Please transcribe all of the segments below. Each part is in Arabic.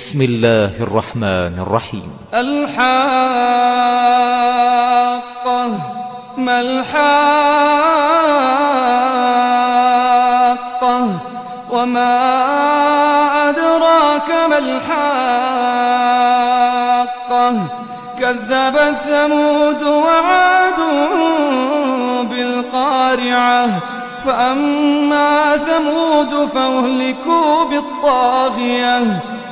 بسم الله الرحمن الرحيم. الحاقة ما الحاقة وما أدراك ما الحاقة كذب ثمود وعاد بالقارعة فأما ثمود فأهلكوا بالطاغية.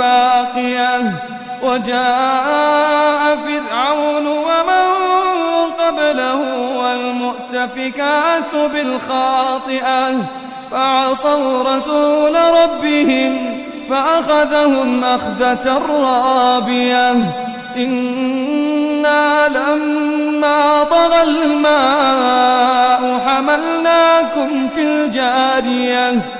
باقية وجاء فرعون ومن قبله والمؤتفكات بالخاطئة فعصوا رسول ربهم فأخذهم أخذة رابية إنا لما طغى الماء حملناكم في الجارية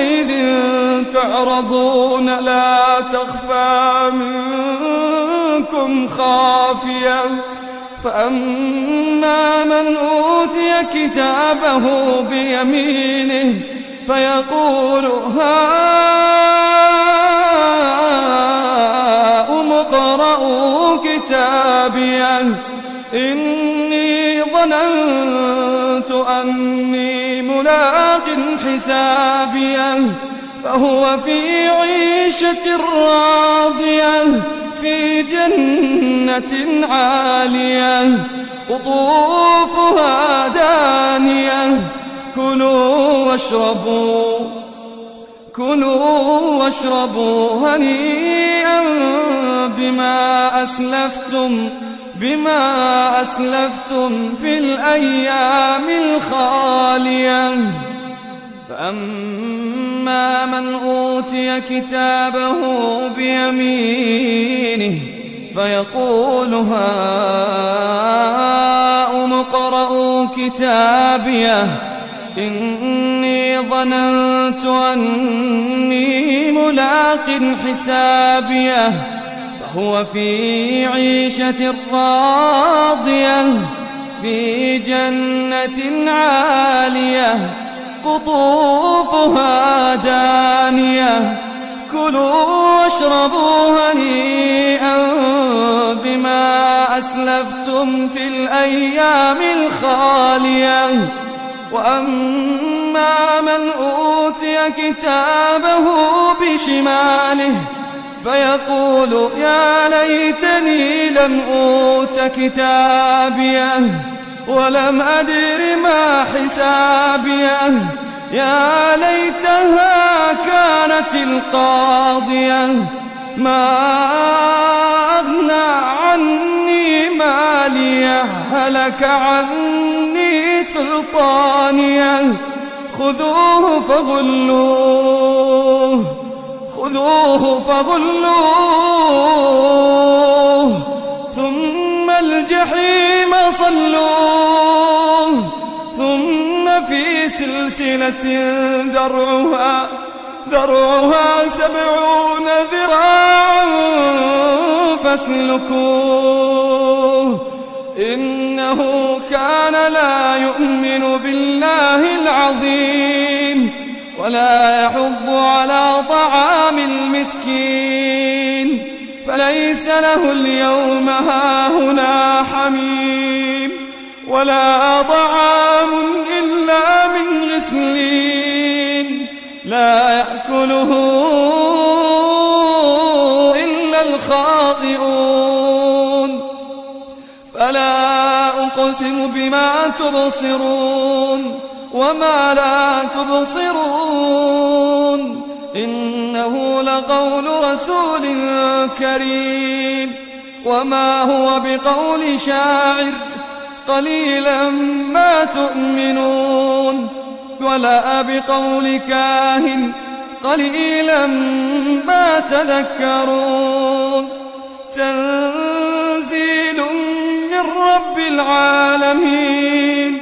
يومئذ تعرضون لا تخفى منكم خافية. فأما من أوتي كتابه بيمينه فيقول هاؤم اقرءوا كتابيه. إني ظننت أني ملاق حسابية فهو في عيشة راضية في جنة عالية قطوفها دانية. كلوا واشربوا كلوا واشربوا هنيئا بما أسلفتم. بما أسلفتم في الأيام الخالية. فأما من أوتي كتابه بيمينه فيقول هاؤم اقرءوا كتابيه إني ظننت أني ملاق حسابيه فهو في عيشة راضية في جنة عالية قطوفها دانية. كلوا واشربوا هنيئا بما أسلفتم في الأيام الخالية. وأما من أوتي كتابه بشماله فيقول يا ليتني لم أوت كتابيه ولم أدر ما حسابيه يا ليتها كانت القاضية ما أغنى عني ماليه هلك عني سلطانيه خذوه فغلوه خذوه فغلوه ثم الجحيم صلوه ثم في سلسلة ذرعها ذرعها سبعون ذراعا فاسلكوه إنه كان لا يؤمن بالله العظيم ولا يحض على المسكين فليس له اليوم هاهنا حميم ولا طعام إلا من غسلين لا يأكله إلا الخاطئون. فلا أقسم بما تبصرون وما لا تبصرون. إنه لقول رسول كريم. وما هو بقول شاعر قليلا ما تؤمنون. ولا بقول كاهن قليلا ما تذكرون. تنزيل من رب العالمين.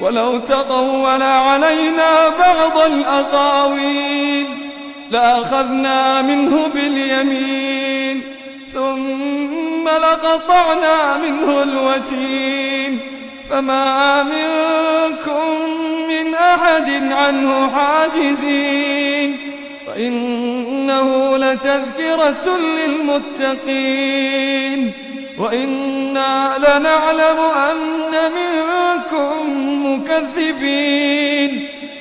ولو تقول علينا بعض الأقاويل. لأخذنا منه باليمين ثم لقطعنا منه الوتين. فما منكم من أحد عنه حاجزين. وإنه لتذكرة للمتقين. وإنا لنعلم أن منكم مكذبين.